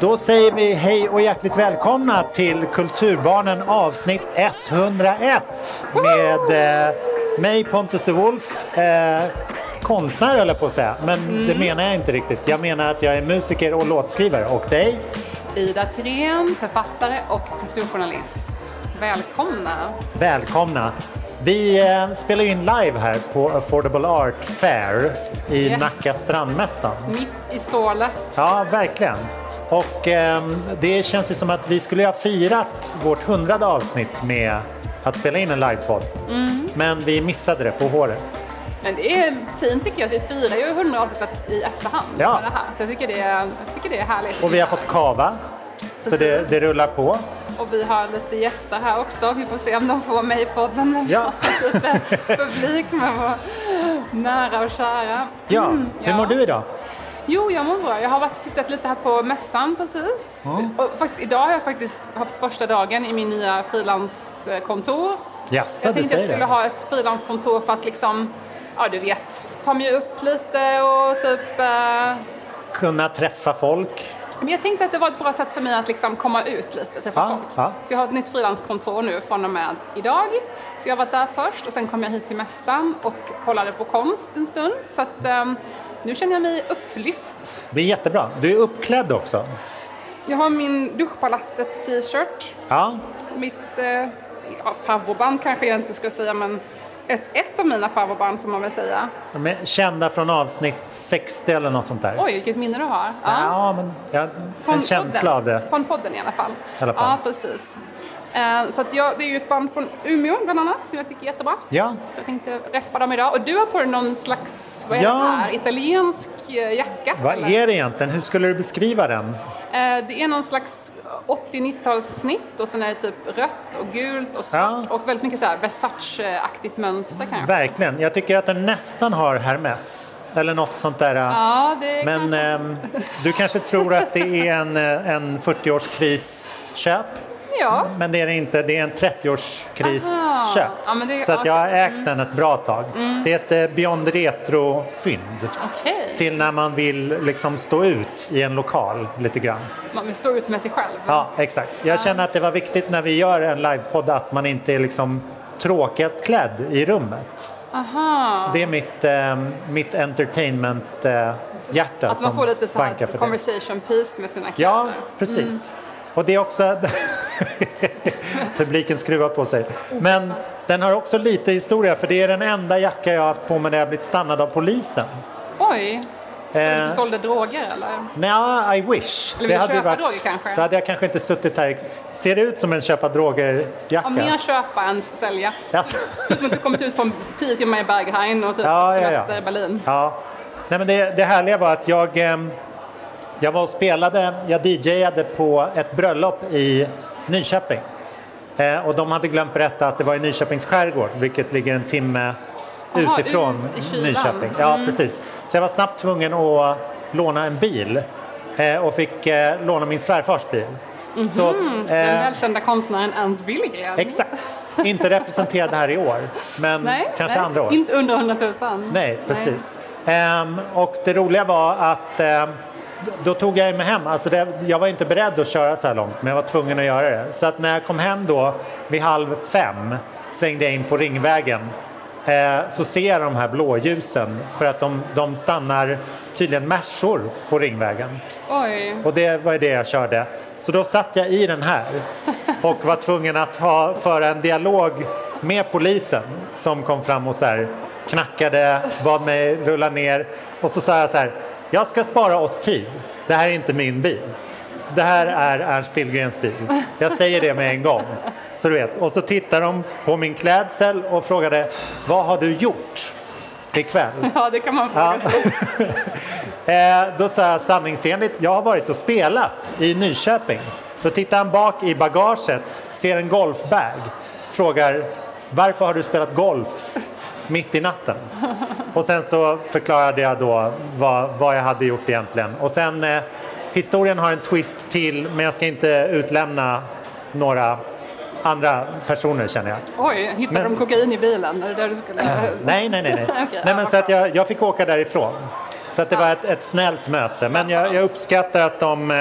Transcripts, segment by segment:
Då säger vi hej och hjärtligt välkomna till Kulturbarnen avsnitt 101 med eh, mig Pontus de Wolf, eh, konstnär höll jag på att säga, men Mm. det menar jag inte riktigt. Jag menar att jag är musiker och låtskrivare och dig? Ida Thyrén, författare och kulturjournalist. Välkomna! Välkomna! Vi eh, spelar in live här på Affordable Art Fair i Yes. Nacka strandmässan. Mitt i sålet. Ja, verkligen. Och ehm, det känns ju som att vi skulle ha firat vårt hundrade avsnitt med att spela in en livepodd. Mm. Men vi missade det på håret. Men det är fint tycker jag vi firar ju 100 avsnittet i efterhand. Ja. med Det här. Så jag tycker det, är, jag tycker det är härligt. Och vi har fått kava. Så det, Precis. det rullar på. Och vi har lite gäster här också. Vi får se om de får vara med i podden. Men Ja. lite publik med vår nära och kära. Ja, Mm, hur mår du idag? Jo, jag mår bra. Jag har varit och tittat lite här på mässan precis. Och faktiskt, idag har jag faktiskt haft första dagen i min nya frilanskontor. Jaså, Jag tänkte jag säger skulle det? ha ett frilanskontor för att liksom, ja du vet, ta mig upp lite och typ eh, Kunna träffa folk. men jag tänkte att det var ett bra sätt för mig att liksom komma ut lite, träffa Ja, folk. ja. Så jag har ett nytt frilanskontor nu från och med idag. Så jag varit där först och sen kom jag hit till mässan och kollade på konst en stund. Så att ehm, nu känner jag mig upplyft. Det är jättebra. Du är uppklädd också. Jag har min Duschpalatset t-shirt, Ja, mitt eh, ja, favoritband kanske jag inte ska säga men ett, ett av mina favoritband får man väl säga. de är kända från avsnitt 60 eller något sånt där. Oj, vilket minne du har. Ja, men jag en känsla av det. Från podden i alla fall. I alla fall. Ja, precis. Eh, så jag, det är ju ett band från Umeå bland annat som jag tycker är jättebra. Ja. Så jag tänkte reppa dem idag. Och du har på dig någon slags, vad är Ja. det här, italiensk eh, jacka? Vad eller? är det egentligen? Hur skulle du beskriva den? Eh, det är någon slags 80-90-talssnitt och sen är det typ rött och gult och svart Ja. och väldigt mycket så här Versace-aktigt mönster kanske. Verkligen. Jag tycker att den nästan har Hermes. Eller något sånt där. Ja, det Men kanske... ehm, du kanske tror att det är en, eh, en 40-årskrisköp. Ja. Men det är det inte. Det är en 30-årskrisköp. Aha. Ja, det- Så att jag har ägt den ett bra tag. Det är ett eh, Beyond Retro-fynd. Okej. Till när man vill liksom stå ut i en lokal lite grann. Man vill stå ut med sig själv. Ja, exakt. Jag känner att det var viktigt när vi gör en livepodd att man inte är liksom tråkigast klädd i rummet. Aha. Det är mitt, eh, mitt entertainment-hjärta Att som man får lite så bankar här för det. conversation piece med sina kläder. Ja, precis. Och det är också... Publiken skruvar på sig. Men den har också lite historia för det är den enda jacka jag har haft på mig när jag blivit stannad av polisen. Oj! Eh, Du sålde droger eller? Nej, I wish. Eller vill du köpa droger kanske? Då hade jag kanske inte suttit här. Ser det ut som en köpa droger-jacka? Ja, mer köpa än sälja. Alltså, Det ser ut som att du kommit ut från 10 timmar i Berghain och typ Ja, ja, ja. semester i Berlin. ja. Nej, men det, det härliga var att jag, ehm, jag var och spelade, jag DJade på ett bröllop i Nyköping. Eh, och de hade glömt berätta att det var i Nyköpings skärgård, vilket ligger en timme Aha, utifrån ut. Nyköping. Ja, precis. Så jag var snabbt tvungen att låna en bil eh, och fick eh, låna min svärfars bil. Så, Den eh, välkända konstnären Ernst Billgren. exakt. Inte representerad här i år, men Nej, kanske nej, andra år. Inte under 100 000. Nej, precis. Ehm, och det roliga var att ehm, då tog jag mig hem. Alltså det, jag var inte beredd att köra så här långt, men jag var tvungen att göra det. Så att när jag kom hem då vid halv fem svängde jag in på Ringvägen. Eh, så ser jag de här blåljusen för att de, de stannar tydligen märsor på Ringvägen. Oj. Och det var det jag körde. Så då satt jag i den här och var tvungen att ha, föra en dialog med polisen som kom fram och så här knackade, bad mig rulla ner och så sa jag så här, jag ska spara oss tid. Det här är inte min bil. Det här är Ernst Billgrens bil. Jag säger det med en gång. Så du vet. Och så tittade de på min klädsel och frågade, vad har du gjort ikväll? Ja, det kan man fråga Ja. sig. Eh, då sa jag sanningsenligt, jag har varit och spelat i Nyköping. Då tittar han bak i bagaget, ser en golfbag, frågar varför har du spelat golf mitt i natten? Och sen så förklarade jag då vad, vad jag hade gjort egentligen. Och sen, eh, historien har en twist till, men jag ska inte utlämna några andra personer känner jag. Oj, hittade Men- de kokain i bilen? Är det där du skulle... Nej, nej, nej. nej. Okej, nej men så att jag, jag fick åka därifrån. Så att det var ett, ett snällt möte. Men jag, jag uppskattar att de eh,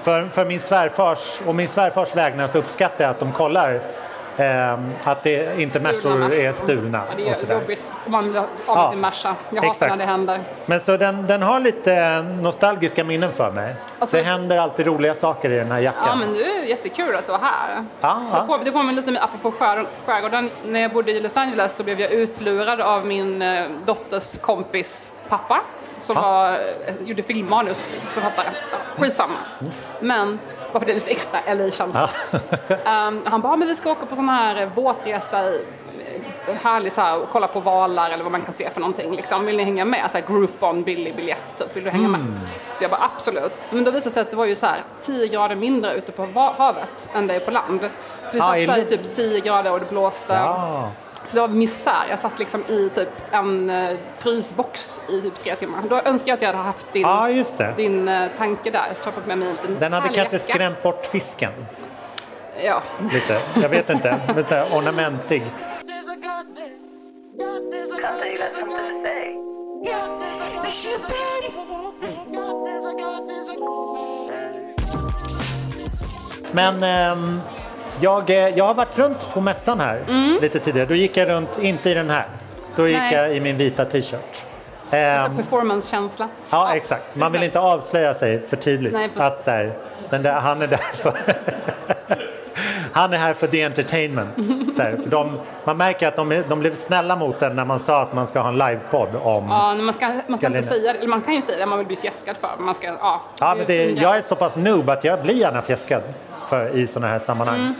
för, för min svärfars och min svärfars vägnar så uppskattar jag att de kollar att det inte mässor är stulna. Ja, det och är sådär. jobbigt om man blir av Ja, sin Merca. Jag hatar exakt. när det händer. Men så den, den har lite nostalgiska minnen för mig. Alltså- det händer alltid roliga saker i den här jackan. Ja, men det är jättekul att du är här. Ja, ja. Det på- Det påminner lite apropå skär, skärgården, när jag bodde i Los Angeles så blev jag utlurad av min eh, dotters kompis pappa som Ja. var, gjorde filmmanusförfattare. Ja, skitsamma. Men bara för det är lite extra LA-känsla. um, han bara, men vi ska åka på sån här eh, båtresa i eh, härlig så här, och kolla på valar eller vad man kan se för någonting. Liksom. Vill ni hänga med? Så här, Groupon, billig biljett, typ. Vill du hänga med? Så jag bara absolut. Men då visade det sig att det var ju så här 10 grader mindre ute på havet än det är på land. Så vi Ah, satt i så här, i typ 10 grader och det blåste. Ja. Så det var misär. Jag satt liksom i typ en eh, frysbox i typ tre timmar. Då önskar jag att jag hade haft din, det. din eh, tanke där. Toppat med mig en liten Den hade kanske jacka. skrämt bort fisken Ja. lite. Jag vet inte. Lite ornamentig. Men ehm, jag, eh, jag har varit runt på mässan här lite tidigare. Då gick jag runt, inte i den här. Då gick Nej. jag i min vita t-shirt. Ehm, Performance-känsla. Ja, exakt. Man vill inte avslöja sig för tidigt. Nej, att så här, den där, han är där för... han är här för the entertainment. Så här, för de, man märker att de, de blev snälla mot en när man sa att man ska ha en livepodd om... Ja, man ska, man ska inte säga det. Eller man kan ju säga det, man vill bli fjäskad för. Man ska, ja. Ja, men det, jag är så pass noob att jag blir gärna fjäskad för, i sådana här sammanhang.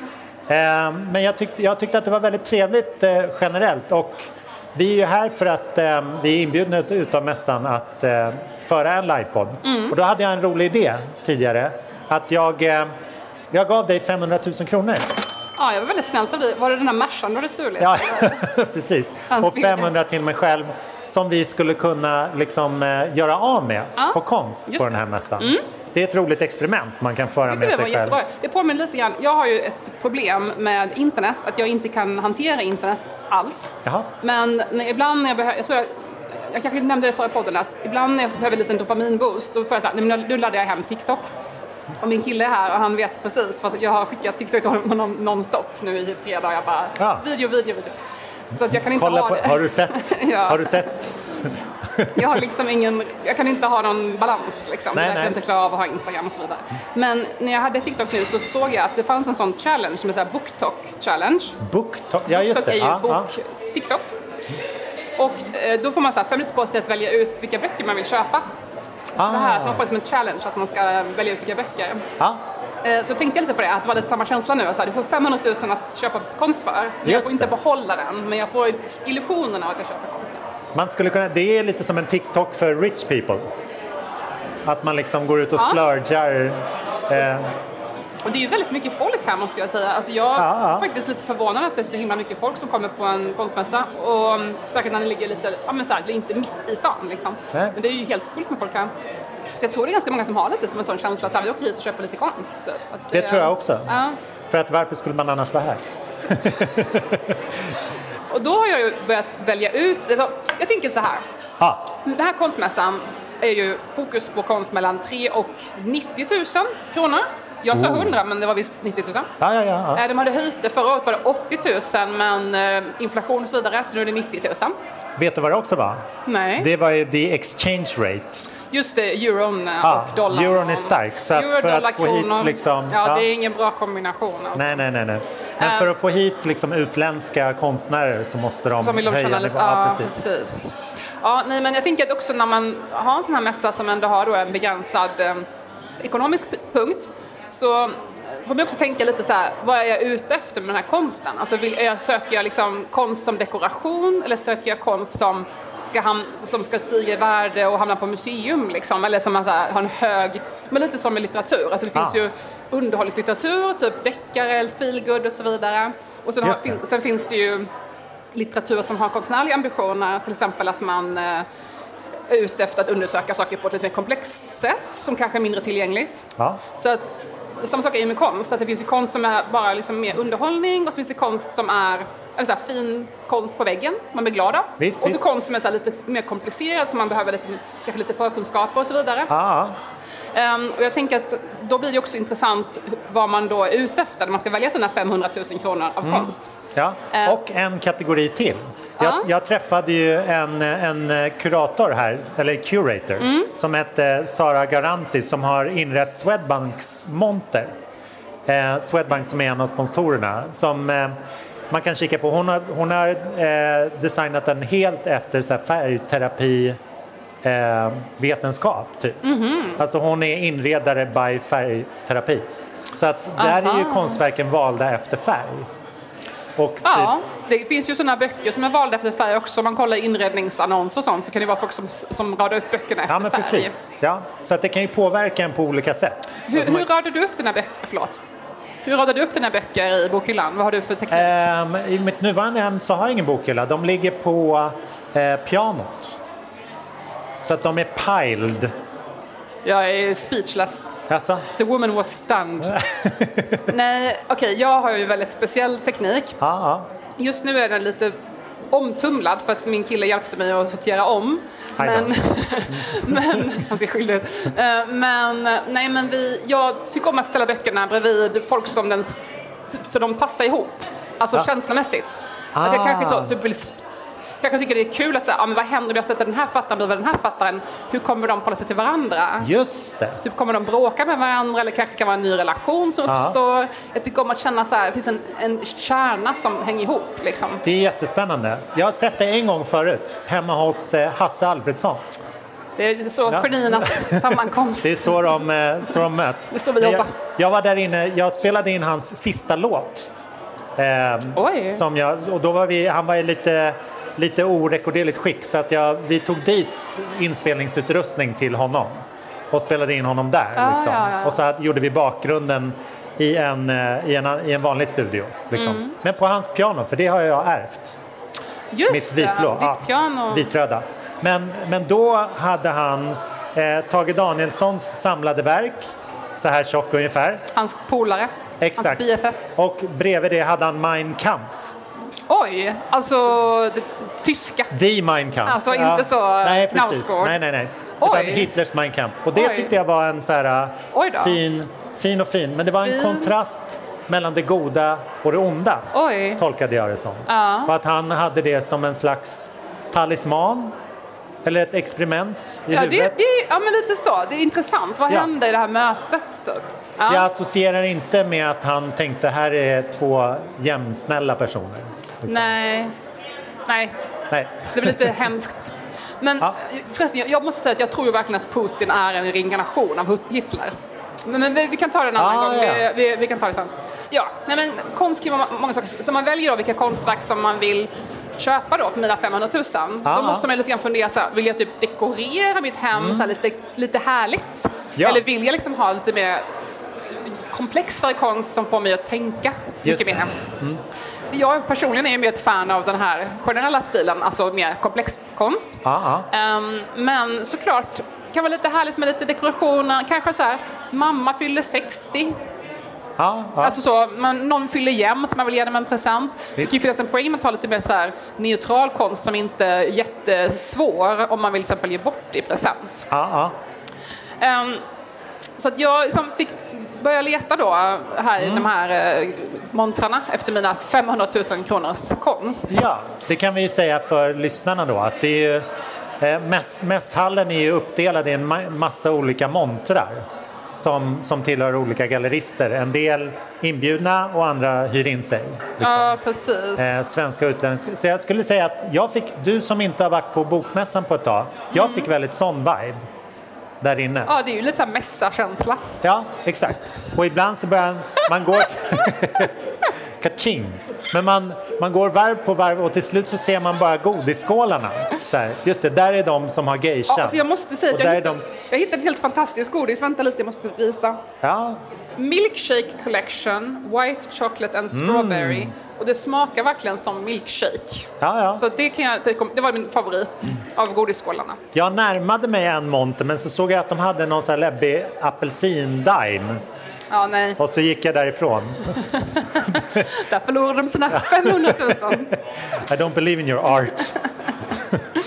Mm. Eh, men jag, tyck, jag tyckte att det var väldigt trevligt eh, generellt och vi är ju här för att eh, vi är inbjudna ut- utav mässan att eh, föra en livepodd. Mm. Och då hade jag en rolig idé tidigare att jag, eh, jag gav dig 500 000 kronor. Ja, jag var väldigt snällt av dig. Var det den här Mercan du hade stulit? Ja, precis. Och bilder. 500 till mig själv som vi skulle kunna liksom, eh, göra av med Ja, på konst just på den här det. Mm. Det är ett roligt experiment man kan föra med sig själv. jättebra. Det påminner lite grann. Jag har ju ett problem med internet, att jag inte kan hantera internet alls. Jaha. Men ibland när jag behöver, jag tror jag, jag kanske nämnde det förra podden, att ibland när jag behöver en liten dopaminboost, då får jag så här, nej, men nu laddar jag hem TikTok. Och min kille är här och han vet precis för att jag har skickat TikTok till honom nonstop nu i typ tre dagar. Jag bara, Ja. video, video, video. Så att jag kan inte Kolla ha på, det. har du sett? Ja. Har du sett? Jag har liksom ingen, jag kan inte ha någon balans liksom. Nej, därför nej. jag inte klarar av att ha Instagram och så vidare. Men när jag hade TikTok nu så såg jag att det fanns en sån challenge som är såhär BookTok challenge. Booktalk? Ja, just TikTok det. är ju Ja, bok, ja. TikTok. Och eh, då får man så här fem minuter på sig att välja ut vilka böcker man vill köpa. Så det här, man får det som en challenge att man ska välja ut vilka böcker. Ja, Eh, Så tänkte jag lite på det, att det var lite samma känsla nu. Så här, du får 500 000 att köpa konst för. Men jag får inte behålla den, men jag får illusionen av att jag köper konsten. Man skulle kunna, det är lite som en TikTok för rich people. Att man liksom går ut och Ja. splurgar. Eh, Och det är ju väldigt mycket folk här måste jag säga. Alltså jag Ja, ja. är faktiskt lite förvånad att det är så himla mycket folk som kommer på en konstmässa. Och mm, säkert när det ligger lite, ja men så här, det är inte mitt i stan liksom. Nej. Men det är ju helt fullt med folk här. Så jag tror det är ganska många som har lite som en sån känsla att vi åker hit och köper lite konst. typ. Att det tror jag också. Ja. För att varför skulle man annars vara här? Och då har jag ju börjat välja ut, alltså, jag tänker så här. Ja, Den här konstmässan är ju fokus på konst mellan 3 och 90 000 kronor. Jag sa 100 men det var visst 90 000. ja, ja. ja, ja. Eh, De hade höjt det, förra året var det 80 000 men eh, inflation och så vidare så nu är det 90 000. Vet du vad det också var? Nej, Det var ju the exchange rate. Just det, euron eh, Ja, och dollarn. euron är stark, så att Euro, för att få hit liksom- Ja, ja. det är ingen bra kombination alltså. Nej, nej, nej. nej. Men Eh. för att få hit liksom utländska konstnärer så måste de Som vill höja nivån. ja, Ja, precis. precis. Ja, nej, men jag tänker att också när man har en sån här mässa som ändå har då en begränsad eh, ekonomisk punkt så får man också tänka lite så här, vad är jag ute efter med den här konsten? Alltså vill, jag, söker jag liksom konst som dekoration eller söker jag konst som ska, ham- som ska stiga i värde och hamna på museum liksom? Eller som här, har en hög, men lite som med litteratur, alltså det finns Ah. ju underhållningslitteratur, typ deckare, feelgood och så vidare. Och sen, har, fin- sen finns det ju litteratur som har konstnärliga ambitioner, till exempel att man eh, är ute efter att undersöka saker på ett lite mer komplext sätt som kanske är mindre tillgängligt. Ja. Så att, samma sak är ju med konst, att det finns ju konst som är bara liksom mer underhållning och så finns det konst som är eller så här, fin konst på väggen man blir glad av. Visst, och så visst. konst som är så lite mer komplicerad som man behöver lite, kanske lite förkunskaper och så vidare. Ja, Ehm, och jag tänker att då blir det också intressant vad man då är ute efter när man ska välja sina 500 000 kronor av Mm. konst. ja. Eh. Och en kategori till. Jag, Ja. jag träffade ju en, en kurator här, eller curator, Mm. som hette Sara Garanti som har inrett Swedbanks monter. Eh, Swedbank som är en av sponsorerna som eh, man kan kika på. Hon har, hon har eh, designat den helt efter så färgterapi eh, vetenskap typ. Mhm. Alltså hon är inredare by färgterapi. Så att där är ju Aha. konstverken valda efter färg. Och Ja, typ, det finns ju sådana böcker som är valda efter färg också. Om man kollar inredningsannonser och sånt så kan det vara folk som, som radar upp böckerna efter ja men färg. precis. Ja. Så att det kan ju påverka en på olika sätt. Hur, Alltså hur radar du upp dina böcker? Förlåt. Hur radar du upp dina böcker i bokhyllan? Vad har du för teknik? Ehm, I mitt nuvarande hem så har jag ingen bokhylla. De ligger på eh, pianot. Så att de är piled. Jag är speechless. Alltså, The woman was stunned. Nej, okej, jag har ju väldigt speciell teknik. ja, ja. Just nu är den lite omtumlad för att min kille hjälpte mig att sortera om. Aj då. Men, men han ser skyldig ut. Eh, Men, nej, men vi, jag tycker om att ställa böckerna bredvid folk som den, typ, så de passar ihop. Alltså Ja. känslomässigt. Att jag Ah. kanske så, typ vill kanske tycker det är kul att säga, ah, men vad händer om jag sätter den här fattaren bredvid den här fattaren? Hur kommer de förhålla sig till varandra? Just det. Typ kommer de bråka med varandra eller kanske kan vara en ny relation som Ja. uppstår. Jag tycker om att känna så här, det finns en, en kärna som hänger ihop liksom. Det är jättespännande. Jag har sett det en gång förut, hemma hos eh, Hasse Alfredsson. Det är så Ja. geniernas sammankomst. Det är så de, eh, så de möts. Det är så vi jobbar. Jag, jag var där inne, jag spelade in hans sista låt. Oj. Som jag, och då var vi, han var lite, lite orekorderligt skick så att jag, vi tog dit inspelningsutrustning till honom och spelade in honom där. Ah, liksom. ja, ja. Och så hade- gjorde vi bakgrunden i en, eh, i en, i en vanlig studio. Liksom. Mm. Men på hans piano, för det har jag ärvt. Just Mitt det, vitblå. ditt ja, piano. Vitröda. Men, men då hade han eh, Tage Danielssons samlade verk, så här tjock ungefär. Hans polare. Exakt. Hans BFF. Och bredvid det hade han Mein Kampf. Oj, alltså det, tyska. Die Mein Kampf. Alltså inte så nej, precis. Knausgård. Nej, nej, nej. Oj. Utan Hitlers Mein Kampf. Och det Oj. tyckte jag var en så här fin, fin och fin. Men det var en Fin. kontrast mellan det goda och det onda. Oj. Tolkade jag det som. Ja. Och att han hade det som en slags talisman. Eller ett experiment i Ja, det, huvudet. det, ja, men lite så. Det är intressant. Vad Ja. hände i det här mötet? Typ? Ja. Jag associerar inte med att han tänkte här är två jämnsnälla personer. Liksom. Nej. Nej, Nej. det blir lite hemskt. Men Ja. förresten, jag, måste säga att jag tror ju verkligen att Putin är en reinkarnation av Hitler. Men, men vi, vi kan ta det en annan Ah, gång. ja. Vi, vi, vi kan ta det sen. Ja, nej men konst kan vara många saker. Så man väljer då vilka konstverk som man vill köpa då för mina 500 000. Ah. Då måste man lite grann fundera så här, vill jag typ dekorera mitt hem så här lite, lite härligt? Mm. Ja. Eller vill jag liksom ha lite mer komplexare konst som får mig att tänka Just mycket mer? Jag personligen är mer ett fan av den här generella stilen, alltså mer komplex konst. Ja, ja. Ehm, men såklart, kan vara lite härligt med lite dekorationer. Kanske så här, mamma fyller 60. Ja, ja. Alltså så, man, någon fyller jämnt, man vill ge dem en present. Det Visst. kan ju finnas en poäng med att ta lite mer så här, neutral konst som inte är jättesvår om man vill till exempel ge bort i present. ja, ja. Ehm, så att jag liksom fick börja leta då här i de här uh, montrarna efter mina 500 000 kronors konst. Ja, det kan vi ju säga för lyssnarna då att det är ju, eh, mäss, mässhallen är ju uppdelad i en ma- massa olika montrar som, som tillhör olika gallerister. En del inbjudna och andra hyr in sig. Liksom. Ja, precis. Eh, svenska och utländska. Så jag skulle säga att jag fick, du som inte har varit på bokmässan på ett tag, jag fick väldigt sån vibe där inne. Ja, det är ju lite så här mässakänsla. Ja, exakt. Och ibland så börjar man gå... Kaching! Men man, man går varv på varv och till slut så ser man bara godisskålarna. Så här, just det, där är de som har geisha. Ja, alltså jag måste säga att jag hittade, de- jag hittade ett helt fantastiskt godis. Vänta lite, jag måste visa. Ja, Milkshake Collection, White Chocolate and Strawberry. Och det smakar verkligen som milkshake. ja, ja. Så det, kan jag, det var min favorit av godisskålarna. Jag närmade mig en monter men så såg jag att de hade någon sån här läbbig apelsin-dime. Ja, nej. Och så gick jag därifrån. Där förlorade de sina 500 000. I don't believe in your art.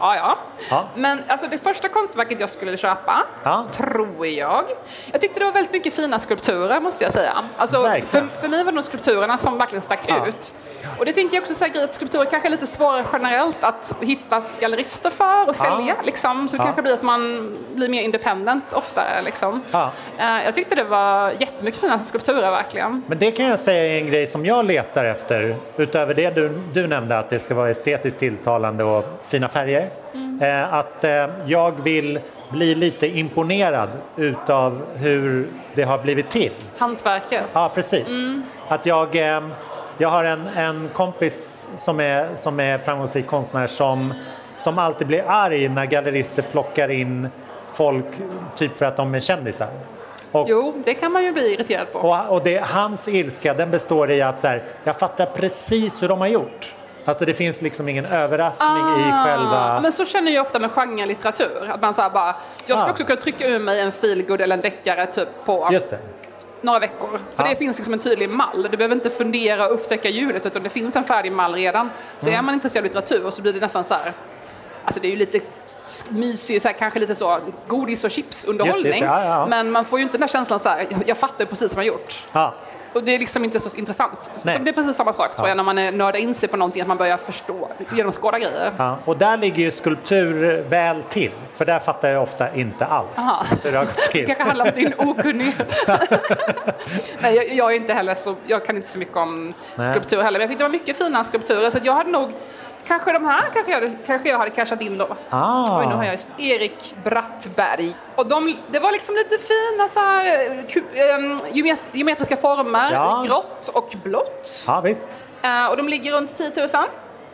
Ja, ja. Ja. Men alltså det första konstverket jag skulle köpa, Ja. tror jag. Jag tyckte det var väldigt mycket fina skulpturer måste jag säga. Alltså, för, för mig var det nog skulpturerna som verkligen stack Ja. ut. Och det tänker jag också säga att skulpturer kanske är lite svårare generellt att hitta gallerister för och sälja. Liksom. Så det kanske blir att man blir mer independent oftare. Liksom. Eh, Jag tyckte det var jättemycket fina skulpturer verkligen. Men det kan jag säga är en grej som jag letar efter utöver det du, du nämnde att det ska vara estetiskt tilltalande och fina färger. Eh, att eh, jag vill bli lite imponerad utav hur det har blivit till. Hantverket. Ja, precis. Att jag, eh, jag har en, en kompis som är, som är framgångsrik konstnär som, som alltid blir arg när gallerister plockar in folk typ för att de är kändisar. Och, Jo, det kan man ju bli irriterad på. och, och det, hans ilska den består i att så här, jag fattar precis hur de har gjort. Alltså det finns liksom ingen överraskning i Ah, själva... Men så känner jag ofta med genrelitteratur. Att man säger bara, jag skulle Ah. också kunna trycka ur mig en feelgood eller en deckare typ på Just det. några veckor. För Ja. det finns liksom en tydlig mall. Du behöver inte fundera och upptäcka hjulet utan det finns en färdig mall redan. Så Mm. är man intresserad av litteratur så blir det nästan så här, alltså det är ju lite mysig, så här, kanske lite så godis och chips underhållning. Just det, ja, ja. Men man får ju inte den här känslan så här, jag, jag fattar precis vad jag gjort. Och det är liksom inte så intressant. Så det är precis samma sak tror jag när man är nördar in sig på någonting, att man börjar förstå, genomskåda grejer. Ja, och där ligger ju skulptur väl till, för där fattar jag ofta inte alls Aha. hur det har gått Det till. kanske handlar om din okunnighet. Nej, jag, jag är inte heller så, jag kan inte så mycket om Nej. skulptur heller. Men jag tyckte det var mycket fina skulpturer. Så jag hade nog, kanske de här kanske jag, kanske jag hade cashat in då. Ah. Oj, nu har jag just Erik Brattberg. Och de, det var liksom lite fina så här, eh, ku, geomet, geometriska former, Ja. grått och blått. Ja, visst. Eh, och de ligger runt 10 000.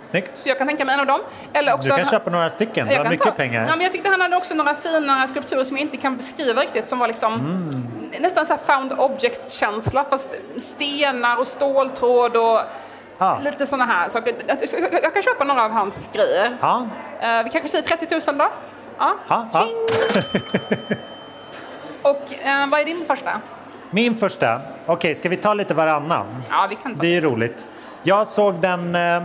Snyggt. Så jag kan tänka mig en av dem. Eller också Du kan köpa några stycken, du har mycket ta- pengar. Ja, men jag tyckte han hade också några fina skulpturer som jag inte kan beskriva riktigt som var liksom Mm. nästan så här found object-känsla fast stenar och ståltråd och Ja. lite sådana här saker. Jag, kan köpa några av hans grejer. Ja, Eh, vi kanske säger 30 000 då? Ja. ja. Och eh, vad är din första? Min första, okej ska vi ta lite varannan? Ja, vi kan ta. Det är ju roligt. Jag såg den, eh,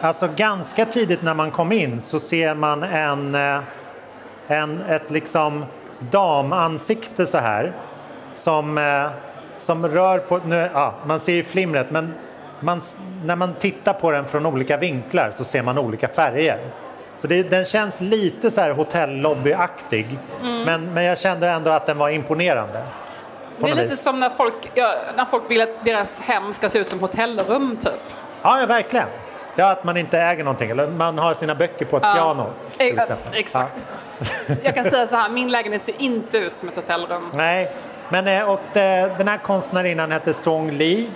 alltså ganska tidigt när man kom in så ser man en, eh, en ett liksom damansikte så här som, eh, som rör på, nu, ja, man ser ju flimret men man, när man tittar på den från olika vinklar så ser man olika färger. Så det, den känns lite så här hotellobbyaktig men, men jag kände ändå att den var imponerande. Det är lite vis. som när folk, ja, när folk vill att deras hem ska se ut som hotellrum typ. Ja, ja, verkligen. Ja, att man inte äger någonting eller man har sina böcker på ett piano. Till exempel. Exakt. Jag kan säga så här, min lägenhet ser inte ut som ett hotellrum. Ja. Nej, men eh, och, eh, den här konstnärinnan hette Song Lee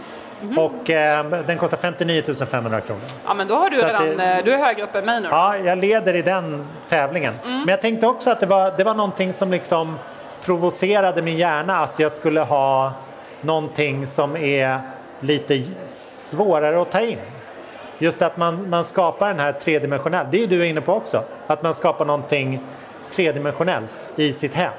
Mhm. och eh, den kostar 59 500 kronor. Ja, men då har du Så redan, det- eh, du är högre upp än mig nu. Ja, jag leder i den tävlingen. Mm. Men jag tänkte också att det var, det var någonting som liksom provocerade min hjärna att jag skulle ha någonting som är lite svårare att ta in. Just att man, man skapar den här tredimensionella, det är du inne på också, att man skapar någonting tredimensionellt i sitt hem.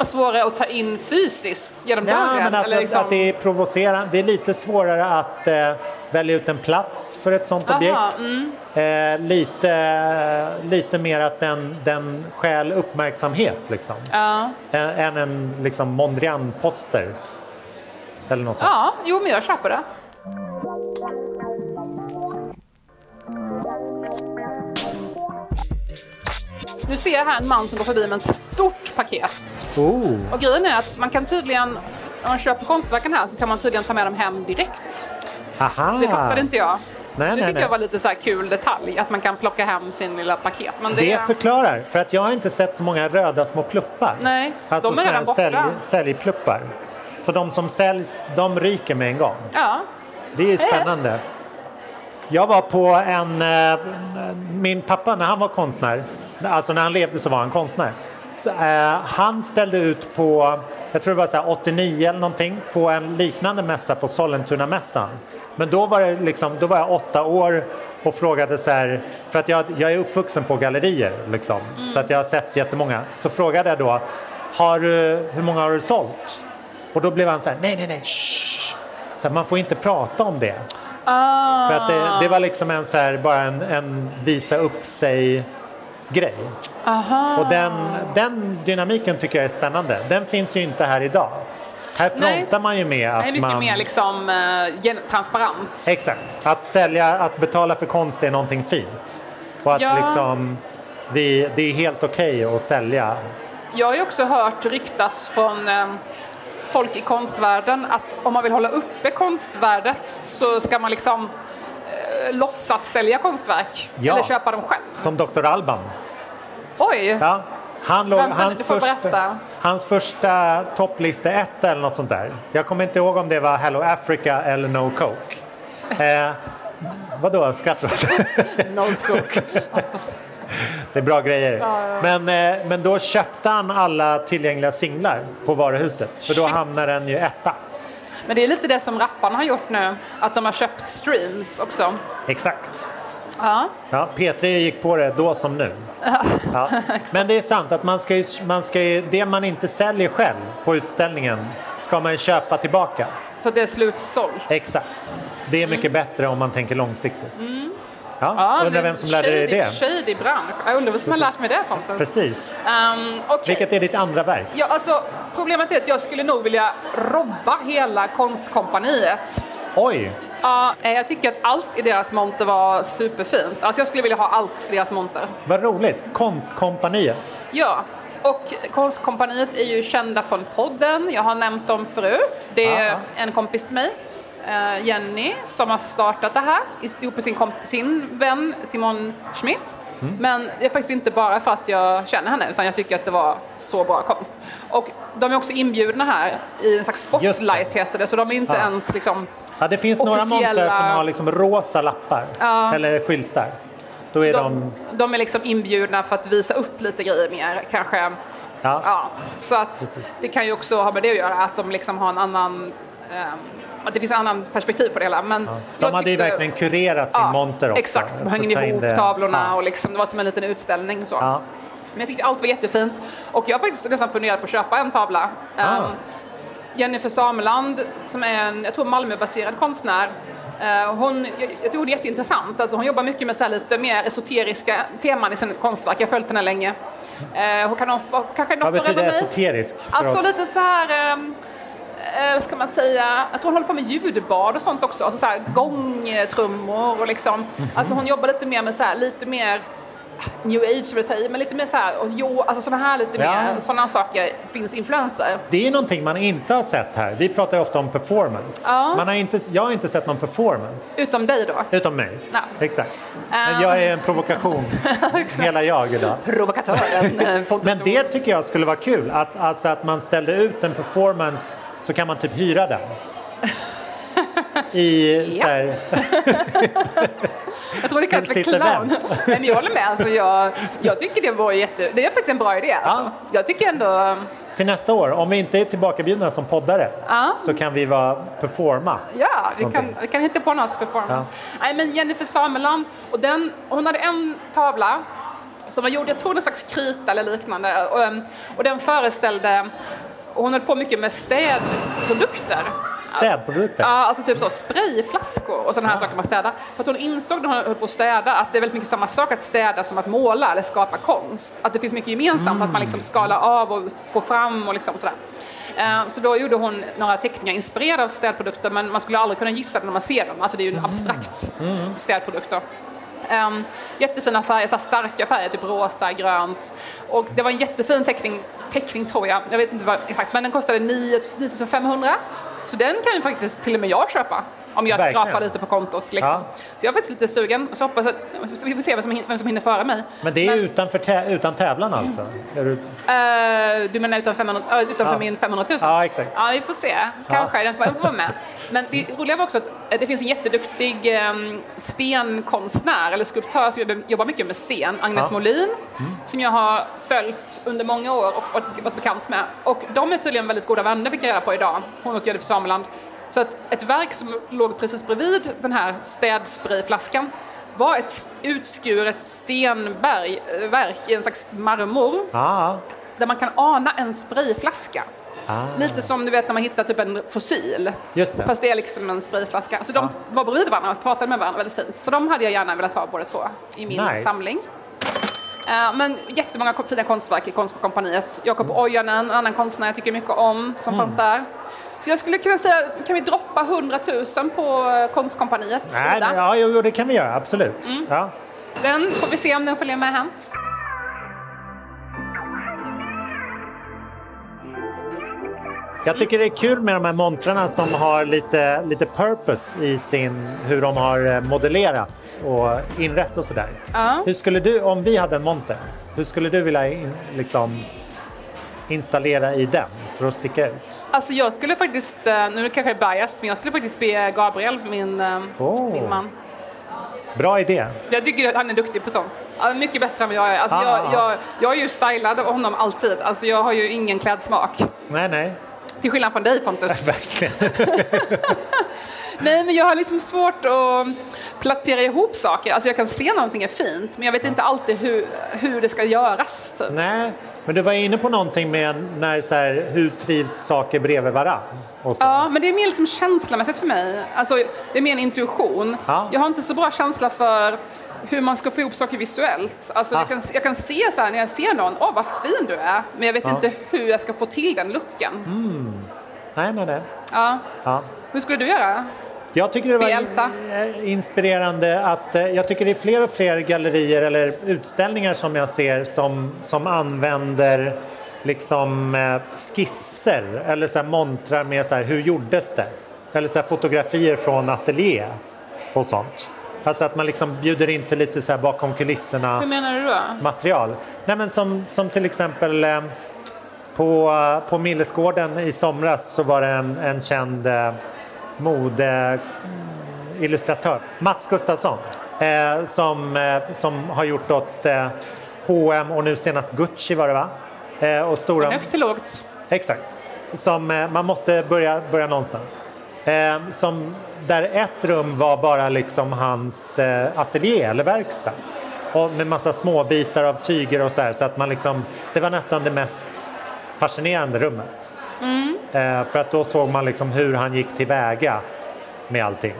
Svårare att ta in fysiskt genom Ja, dörren. men att, eller liksom... att det är provocerande. Det är lite svårare att eh, välja ut en plats för ett sånt Aha, objekt. mm. Eh, lite, lite mer att den, den stjäl uppmärksamhet liksom. Ja. Än, än en liksom Mondrian-poster. Eller något sånt. ja, jo men jag köper det. Nu ser jag här en man som går förbi med ett stort paket. Oh, Och grejen är att man kan tydligen, om man köper konstverken här så kan man tydligen ta med dem hem direkt. aha! Det fattade inte jag. Nej, det nej, tycker nej. jag var lite så här kul detalj, att man kan plocka hem sin lilla paket. Men det, Det förklarar, för att jag har inte sett så många röda små pluppar. Nej, alltså de är redan borta. sälj, säljpluppar. Så de som säljs, de ryker med en gång. Ja, Det är ju spännande. Jag var på en... eh, Min pappa, när han var konstnär, alltså när han levde så var han konstnär. Så, eh, han ställde ut på, jag tror det var så här 89 eller någonting, på en liknande mässa på Sollentuna-mässan. Men då var, det liksom, då var jag åtta år och frågade så här, för att jag, jag är uppvuxen på gallerier liksom, så att jag har sett jättemånga. Så frågade jag då, har du, hur många har du sålt? Och då blev han så här, nej, nej, nej, shh. Så här, man får inte prata om det. Ah. För att det, det var liksom en så här, bara en, en visa upp sig grej. Aha. Och den, den dynamiken tycker jag är spännande. Den finns ju inte här idag. Här Nej. frontar man ju med att är mycket man... mer liksom gen- transparent. Exakt. Att sälja, att betala för konst är någonting fint. Och att Ja. liksom, vi, det är helt okej att sälja. Jag har ju också hört ryktas från eh, folk i konstvärlden att om man vill hålla uppe konstvärdet så ska man liksom låtsas sälja konstverk Ja. eller köpa dem själv. Som Dr. Alban. Oj! Ja. Han låg, Vänta, hans, första, hans första topplista ett eller något sånt där. Jag kommer inte ihåg om det var Hello Africa eller No Coke. Eh, vadå, skrattar du? No cook. Alltså, Det är bra grejer. Ja, ja. Men, eh, men då köpte han alla tillgängliga singlar på varuhuset. För då Shit. hamnar den ju etta. Men det är lite det som rapparna har gjort nu, att de har köpt streams också. Exakt. Ja. Ja, P3 gick på det då som nu. Ja. Men det är sant att man ska ju, man ska ju, det man inte säljer själv på utställningen ska man ju köpa tillbaka. Så att det är slutsålt. Exakt. Det är mycket bättre om man tänker långsiktigt. Ja, Mm. Ja, undrar det är vem som lärde dig det. Shady bransch. Jag undrar vem som har lärt mig det Pontus. Precis. Um, okej. Vilket är ditt andra verk? Ja, alltså, problemet är att jag skulle nog vilja robba hela konstkompaniet. Oj! Ja, eh, jag tycker att allt i deras monter var superfint. Alltså jag skulle vilja ha allt i deras monter. Vad roligt. Konstkompaniet. Ja, och Konstkompaniet är ju kända från podden. Jag har nämnt dem förut. Det är Ja. en kompis till mig, Jenny, som har startat det här ihop med sin, sin vän Simon Schmidt. Mm. Men det är faktiskt inte bara för att jag känner henne utan jag tycker att det var så bra konst. Och de är också inbjudna här i en slags spotlight heter det, så de är inte Ja. ens liksom Ja, det finns några Officiella- montrar som har liksom rosa lappar. Ja. Eller skyltar. Då är de... de, de är liksom inbjudna för att visa upp lite grejer mer kanske. Ja. Ja, så att Precis. det kan ju också ha med det att göra, att de liksom har en annan ehm, att det finns en annan perspektiv på det hela. Men De jag hade ju tyckte- verkligen kurerat sin ja, monter också. Exakt, de in ihop det. tavlorna Ja. och liksom, det var som en liten utställning. Så. Ja. Men jag tyckte allt var jättefint och jag har faktiskt nästan funderat på att köpa en tavla. Ah. Ehm, Jennifer Sameland som är en, jag tror Malmöbaserad konstnär. eh, hon, jag, tycker hon är jätteintressant. Alltså hon jobbar mycket med så här lite mer esoteriska teman i sina konstverk. Jag har följt henne länge. Eh, hon kan ha, kanske något Vad betyder esoterisk Alltså oss? lite så här, ehm, vad ska man säga, jag tror hon håller på med ljudbad och sånt också. Alltså så här gångtrummor och liksom. Mhm. Alltså hon jobbar lite mer med så här, lite mer new age vill ta i, men lite mer så här, och jo, alltså sådana här lite Ja. mer, sådana saker finns influenser. Det är någonting man inte har sett här. Vi pratar ju ofta om performance. Ja. Man har inte, jag har inte sett någon performance. Utom dig då. Utom mig. Ja. Exakt. Men Um. jag är en provokation. Hela jag idag. Provokatören eh, Men det tycker jag skulle vara kul. Att, alltså att man ställde ut en performance så kan man typ hyra den. I Ja. så här, Jag tror det kallas för clown. Nej, men jag håller med. Alltså, jag, jag tycker det var jätte... Det är faktiskt en bra idé. Alltså. Ja. Jag tycker ändå... till nästa år, om vi inte är tillbakabjudna som poddare, Ja. så kan vi vara performa. Ja, vi kan, vi kan hitta på något performance. Ja. Nej, men Jennifer Sameland, och den, hon hade en tavla som var gjord, jag tror någon slags krita eller liknande, och, och den föreställde och hon höll på mycket med städprodukter. Städprodukter. Ja, alltså typ så sprayflaskor och sådana här saker man städar. För att hon insåg när hon höll på att städa att det är väldigt mycket samma sak att städa som att måla eller skapa konst. Att det finns mycket gemensamt, att man liksom skalar av och får fram och liksom sådär. Eh, Så då gjorde hon några teckningar inspirerade av städprodukter men man skulle aldrig kunna gissa det när man ser dem. Alltså det är ju en abstrakt städprodukt då. Um, jättefina färger, så starka färger, typ rosa, grönt. Och det var en jättefin teckning, teckning tror jag, jag vet inte vad exakt, men den kostade 9 9500. Så den kan ju faktiskt till och med jag köpa om jag Verkligen. skrapar lite på kontot. Liksom. Ja. Så jag är faktiskt lite sugen, så hoppas att vi får se vem som, hin- vem som hinner före mig. Men det är utanför tä- utan tävlan alltså? Är du... Eh, du menar utan 500, äh, utanför Ja. min 500 000? Ja, exakt. Ja, vi får se. Kanske. Får den får vara med. Men det roliga var också att eh, det finns en jätteduktig eh, stenkonstnär eller skulptör som jobbar- jobbar mycket med sten, Agnes Ja. Molin, som jag har följt under många år och varit, varit bekant med. Och de är tydligen väldigt goda vänner, fick jag reda på idag, hon och Jennifer Sameland. Så att ett verk som låg precis bredvid den här städsprayflaskan var ett utskuret stenberg, eh, i en slags marmor Ja, där man kan ana en sprayflaska. Ah. Lite som du vet när man hittar typ en fossil. Just det. Fast det är liksom en sprayflaska. Så de var bredvid varandra och pratade med varandra väldigt fint. Så de hade jag gärna velat ha båda två i min Nice. samling. Eh, Men jättemånga fina konstverk i Konstkompaniet. Jakob Mm. Ojanen, en annan konstnär jag tycker mycket om, som fanns där. Så jag skulle kunna säga, kan vi droppa 100 000 på eh, Konstkompaniet? Nej, Ida? ja, jo, jo, det kan vi göra, absolut. Mm. Ja. Den får vi se om den följer med hem. Jag tycker det är kul med de här montrarna som har lite, lite purpose i sin, hur de har eh, modellerat och inrett och sådär. Ja. Hur skulle du, om vi hade en monter, hur skulle du vilja in, liksom, installera i den för att sticka ut? Alltså jag skulle faktiskt, eh, nu kanske jag är biased, men jag skulle faktiskt be Gabriel, min, eh, Oh. min man. Bra idé. Jag tycker att han är duktig på sånt. Ja, mycket bättre än vad jag är. Alltså Ah, jag, jag, jag är ju stylad av honom alltid. Alltså jag har ju ingen klädsmak. Nej, nej, Till skillnad från dig Pontus. verkligen. Nej men jag har liksom svårt att placera ihop saker. Alltså jag kan se någonting är fint men jag vet inte alltid hur, hur det ska göras. Typ. nej, men du var inne på någonting med när så här, hur trivs saker bredvid varann? Så. Ja, men det är mer liksom känslomässigt för mig. Alltså, det är mer en intuition. Ja. Jag har inte så bra känsla för hur man ska få ihop saker visuellt. Alltså, Ah. jag, kan, jag kan se så här när jag ser någon, åh vad fin du är, men jag vet Ja. inte hur jag ska få till den looken. Nej, nej, nej. Ja. Ja. Hur skulle du göra? Jag tycker det var Elsa. in- inspirerande att eh, jag tycker det är fler och fler gallerier eller utställningar som jag ser som, som använder liksom eh, skisser eller så montrar med så här, hur gjordes det? Eller så här fotografier från ateljé och sånt. Alltså att man liksom bjuder in till lite så bakom kulisserna Hur menar du då? material. Nej, men som, som till exempel eh, på, eh, på Millesgården i somras så var det en, en känd eh, modeillustratör, Mats Gustafsson, eh, som, eh, som har gjort åt eh, H&M och nu senast Gucci var det va? Eh, och stora, Högt till lågt. Exakt. Som, eh, man måste börja, börja någonstans. Eh, som, där ett rum var bara liksom hans eh, ateljé eller verkstad. Och med massa små bitar av tyger och så här. Så att man liksom, det var nästan det mest fascinerande rummet. Eh, för att då såg man liksom hur han gick tillväga med allting.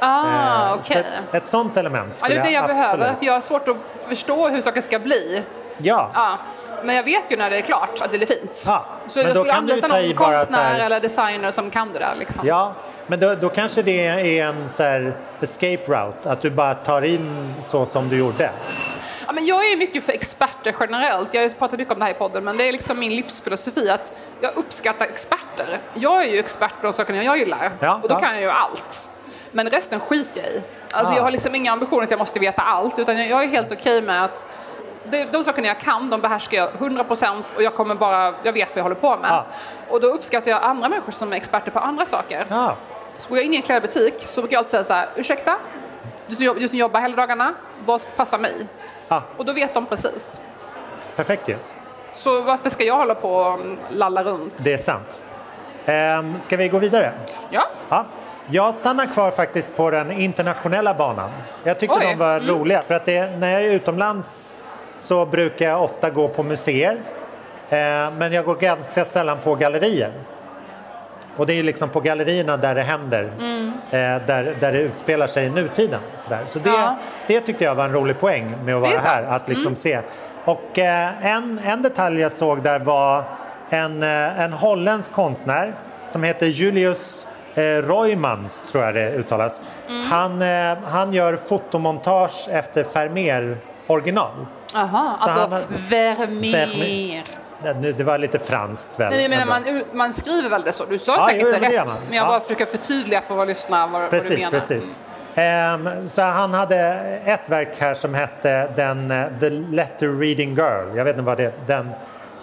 Ah, Eh, okej. så ett, sånt element Ja, det skulle är det jag absolut- behöver, för jag har svårt att förstå hur saker ska bli. Ja, Ja. Men jag vet ju när det är klart att det blir fint. Ja, Så men jag då skulle kan anlita någon konstnär här- eller designer som kan det där. Liksom. Ja, men då, då kanske det är en så escape route, att du bara tar in så som du gjorde. Ja, men jag är mycket för experter generellt. Jag har pratat mycket om det här i podden, men det är liksom min livsfilosofi att jag uppskattar experter. Jag är ju expert på de sakerna jag gillar Ja, och då ja. kan jag ju allt. Men resten skiter jag i. Alltså Ah. jag har liksom inga ambitioner att jag måste veta allt, utan jag- är helt okej med att det, de sakerna jag kan, de behärskar jag 100% och jag kommer bara, jag vet vad jag håller på med. Ja. Och då uppskattar jag andra människor som är experter på andra saker. Ja, Så går jag in i en klädbutik så brukar jag alltid säga så här, ursäkta, du som jobbar hela dagarna, vad passar mig? Ja Och då vet de precis. perfekt ju. Så varför ska jag hålla på och lalla runt? Det är sant. Ehm, ska vi gå vidare? Ja, Ja. Jag stannar kvar faktiskt på den internationella banan. Jag tyckte Oj, de var mm. roliga för att det, när jag är utomlands så brukar jag ofta gå på museer. Eh, men jag går ganska sällan på gallerier. Och det är liksom på gallerierna där det händer, Mm. eh, där, där det utspelar sig i nutiden. Sådär. Så det, Ja. det tyckte jag var en rolig poäng med att vara här, att liksom se. Och eh, en, en detalj jag såg där var en, eh, en holländsk konstnär som heter Julius eh, Roymans, tror jag det uttalas. Mm. Han, eh, han gör fotomontage efter Vermeer original. aha, Så alltså han Vermeer. Vermeer. Det, var lite franskt väl? Nej, jag menar, man, man skriver väl det så? Du sa Ja, säkert jo, det rätt, men jag Ja. bara försöker förtydliga för att lyssna vad, vad du Precis, menar. precis. Ehm, så han hade ett verk här som hette den, eh, The Letter Reading Girl. Jag vet inte vad det är. Den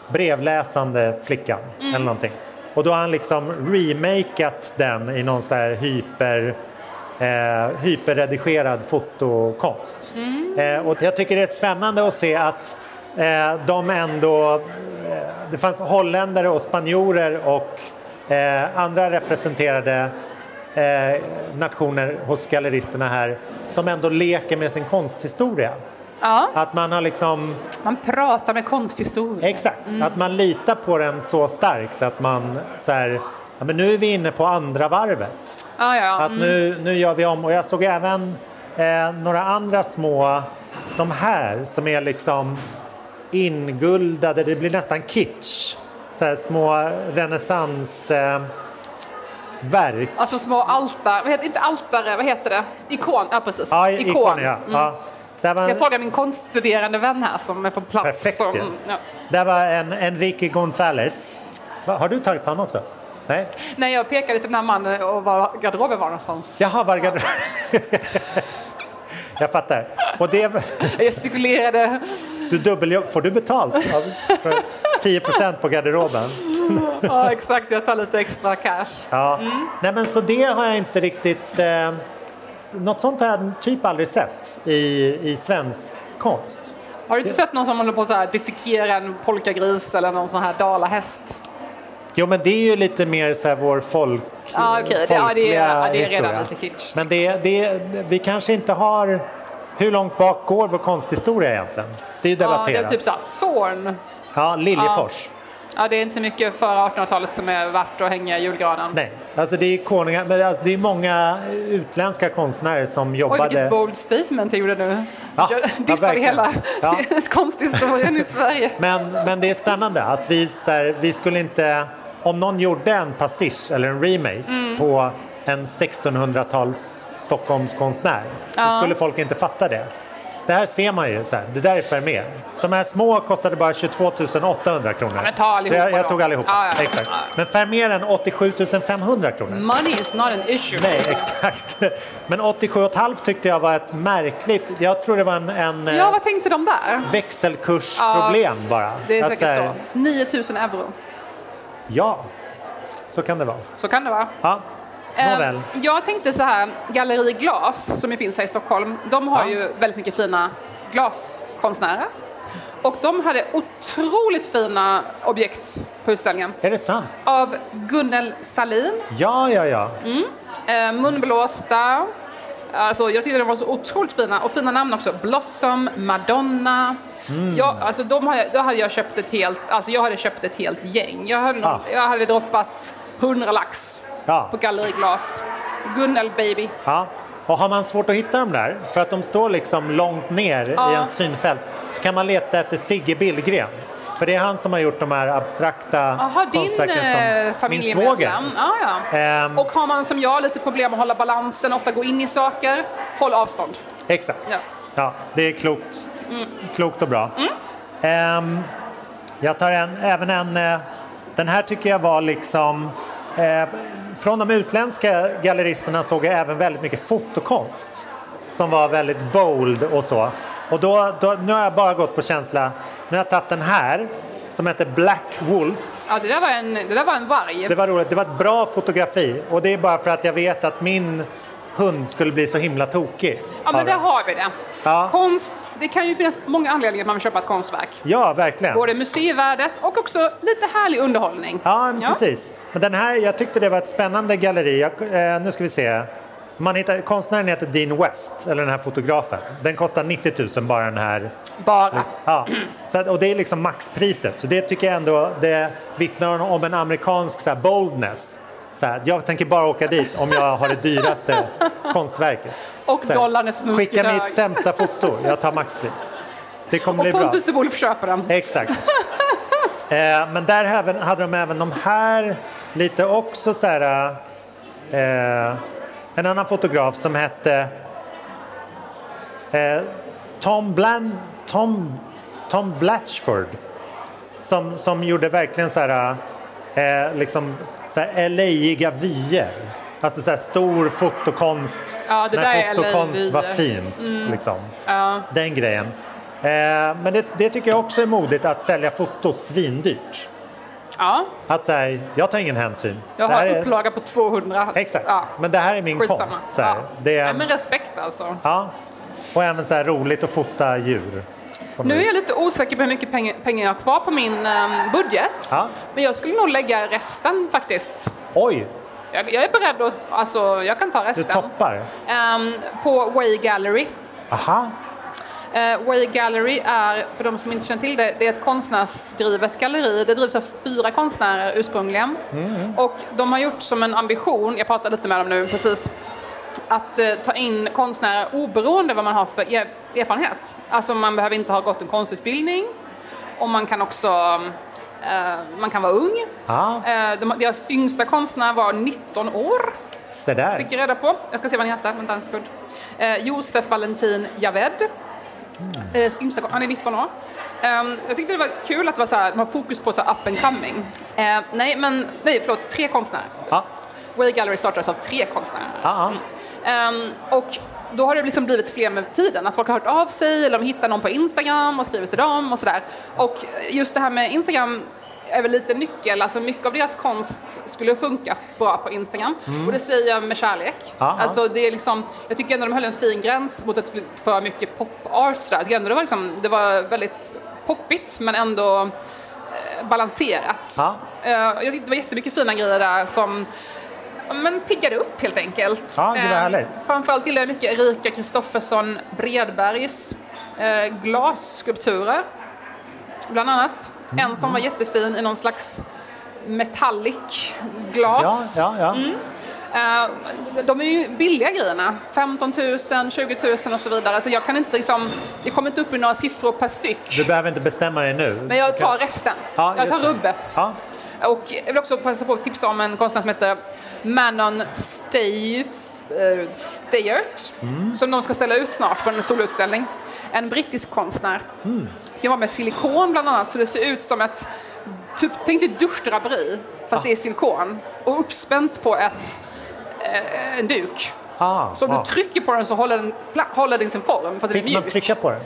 brevläsande flickan Mm. eller någonting. Och då har han liksom remakat den i någon sån här hyper eh, hyperredigerad fotokonst. Mm. Eh, och jag tycker det är spännande att se att de ändå... Eh, det fanns holländare och spanjorer och eh, andra representerade eh, nationer hos galleristerna här som ändå leker med sin konsthistoria. Ja. Att man har liksom, Man pratar med konsthistoria. exakt, att man litar på den så starkt att man så här, ja, men nu är vi inne på andra varvet. Ja, ja. Att nu, nu gör vi om och jag såg även eh, några andra små, de här som är liksom inguldade, det blir nästan kitsch. Så små renässans eh, verk. Alltså små altare, vad heter, inte altare, vad heter det? Ikon, ja precis. Ja, ikon, ja. Mm. ja. Var, Jag frågar min konststuderande vän här som är på plats. Perfekt som, ja. där var en Enrique González. Va, Har du tagit han också? Nej? Nej, jag pekade till den här mannen och var garderoben var någonstans. Jaha, var det garderob? Jag fattar. Och det, Jag gestikulerade. du dubbeljobb, får du betalt för 10 på garderoben? Ja, exakt. Jag tar lite extra cash. Ja. Nej men så det har jag inte riktigt... Eh, något sånt har jag typ aldrig sett i, i svensk konst. Har du inte sett någon som håller på att dissekera en polkagris eller någon sån här dalahäst? Jo men det är ju lite mer så här vår folk, Ja, okej. Det- ja, det är- folkliga ja, det är redan historia. lite kitsch. Men det, det, vi kanske inte har... Hur långt bak går vår konsthistoria egentligen? Det är ju Ja, det debatterat. är typ så här Zorn. Ja, Liljefors. Ja, det är inte mycket före 1800-talet som är värt att hänga i julgranen. Nej, alltså det är konungar, men alltså det är många utländska konstnärer som Oj, jobbade... vilket bold statement jag gjorde nu. Ja, jag ja, dissar verkligen. hela Ja. konsthistorien i Sverige. Men, men det är spännande att vi, så här, vi skulle inte... Om någon gjorde en pastisch eller en remake Mm. på en 1600-tals Stockholmskonstnär så Ja. skulle folk inte fatta det. Det här ser man ju, så här, det där är Vermeer. De här små kostade bara 22 800 kronor. men ta allihopa så jag, jag tog allihopa. Ja, ja. Exakt. Ja. Men Vermeeren 87 500 kronor. Money is not an issue. Nej, exakt. Men 87,5 tyckte jag var ett märkligt... Jag tror det var en, en eh, Ja, vad tänkte de där? växelkursproblem bara. Det är Att säkert så här, så. 9000 euro. Ja, så kan det vara. Så kan det vara. Ja, Eh, nåväl. Jag tänkte så här, Galleri Glas som ju finns här i Stockholm, de har Ja. ju väldigt mycket fina glaskonstnärer. Och de hade otroligt fina objekt på utställningen. Är det sant? Av Gunnel Salin, Ja, ja, ja. eh, munblåsta. Alltså, jag tyckte de var så otroligt fina. Och fina namn också. Blossom, Madonna. Mm. Jag, alltså, de hade, då hade jag köpt ett helt, alltså, jag hade köpt ett helt gäng. Jag hade, Ah. jag hade droppat 100 lax ja. på Galleriglas. Gunnel baby. ja. Och har man svårt att hitta dem där, för att de står liksom långt ner i Ja. en synfält, så kan man leta efter Sigge Billgren. För det är han som har gjort de här abstrakta din konstverken eh, som min svåger. Ja, ja. Ehm. Och har man som jag lite problem att hålla balansen, ofta gå in i saker, håll avstånd. Exakt. Ja. Ja, det är klokt, klokt och bra. Ehm, jag tar en, även en, eh, den här tycker jag var liksom, eh, från de utländska galleristerna såg jag även väldigt mycket fotokonst som var väldigt bold och så. Och då, då, nu har jag bara gått på känsla, nu har jag tagit den här som heter Black Wolf. Ja, det där var en, det där var en varg. Det var roligt, det var ett bra fotografi och det är bara för att jag vet att min hund skulle bli så himla tokig. Ja, men där har vi det. Ja. Konst, det kan ju finnas många anledningar att man vill köpa ett konstverk. Ja, verkligen. Både museivärdet och också lite härlig underhållning. Ja, precis. Men den här, jag tyckte det var ett spännande galleri. Jag, eh, nu ska vi se. Man hittar, konstnären heter Dean West, eller den här fotografen. Den kostar 90 000 bara den här. Bara. Ja. Så, att- och det är liksom maxpriset. Så det tycker jag ändå det vittnar om en amerikansk så här, boldness. Så här, jag tänker bara åka dit om jag har det dyraste konstverket. Och Så här, dollarn är snuskigt Skicka mitt sämsta foto, jag tar maxpris. Det kommer Och bli bra. Pontus de Wolf köper den. Exakt. eh, men där hade de även de här lite också så här. Eh, en annan fotograf som hette eh, Tom, Bland, Tom, Tom Blatchford. Som, som gjorde verkligen så här, eh, liksom så här LA-iga vyer. Alltså så här stor fotokonst. Ja, när är fotokonst var fint. Liksom. Ja. Den grejen. Eh, men det, det tycker jag också är modigt att sälja foto svindyrt. Ja, Att säga, jag tar ingen hänsyn. jag här har är- upplaga på 200. Exakt, Ja. men det här är min Skitsamma. konst. Så här. Ja. Det Ja, är, men respekt alltså. ja. Och även så här roligt att fota djur. Nu är jag lite osäker på hur mycket pengar, pengar jag har kvar på min ehm, budget. Ja. Men jag skulle nog lägga resten faktiskt. Oj, Jag, jag är beredd att, alltså jag kan ta du resten. toppar. Ehm, på Way Gallery. Aha, Eh, Way Gallery är, för de som inte känner till det, det är ett konstnärsdrivet galleri. Det drivs av fyra konstnärer ursprungligen. Och de har gjort som en ambition, jag pratade lite med dem nu precis, att eh, ta in konstnärer oberoende vad man har för er- erfarenhet. Alltså man behöver inte ha gått en konstutbildning och man kan också eh, man kan vara ung. Ja, Eh, de, deras yngsta konstnär var 19 år, se där. fick jag reda på. Jag ska se vad han heter, vänta en sekund. Eh, Josef Valentin Javed. Eh, yngsta, han är 19 år. Ehm, jag tyckte det var kul att det var så här, de har fokus på så här up and coming. Eh, nej, men nej, förlåt, tre konstnärer. Ja, Way Gallery startades av tre konstnärer. ja, ja. Ehm, och då har det liksom blivit fler med tiden, att folk har hört av sig eller de hittar någon på Instagram och skriver till dem och sådär. Och just det här med Instagram är väl lite nyckel, alltså mycket av deras konst skulle funka bra på Instagram och det säger jag med kärlek. Alltså det är liksom, jag tycker ändå de höll en fin gräns mot att för mycket pop-art. Jag tycker ändå det var, liksom, det var väldigt poppigt men ändå eh, balanserat. Ja. Eh, jag tyckte det var jättemycket fina grejer där som men piggade upp helt enkelt. Ja, det var Eh, härligt. Framförallt gillar jag mycket Erika Kristoffersson Bredbergs eh, Bland annat. Mm. En som var jättefin i någon slags metallic glas. Ja, ja, ja. Mm. Eh, de är ju billiga grejerna. 15 000, 20 000 och så vidare. Så jag kan inte liksom, det kommer inte upp i några siffror per styck. Du behöver inte bestämma dig nu. Men jag tar resten. Ja, jag tar rubbet. Ja. Och jag vill också passa på att tipsa om en konstnär som heter Manon Stave, eh, Steyert Mm. som de ska ställa ut snart på en solutställning. En brittisk konstnär. Mm. Jobbar med silikon bland annat så det ser ut som ett, typ, tänk dig duschdraperi fast Ah. det är silikon och uppspänt på ett, eh, en duk. Ah, Så om ah. du trycker på den så håller den, håller den sin form för att den är Fick man trycka på den?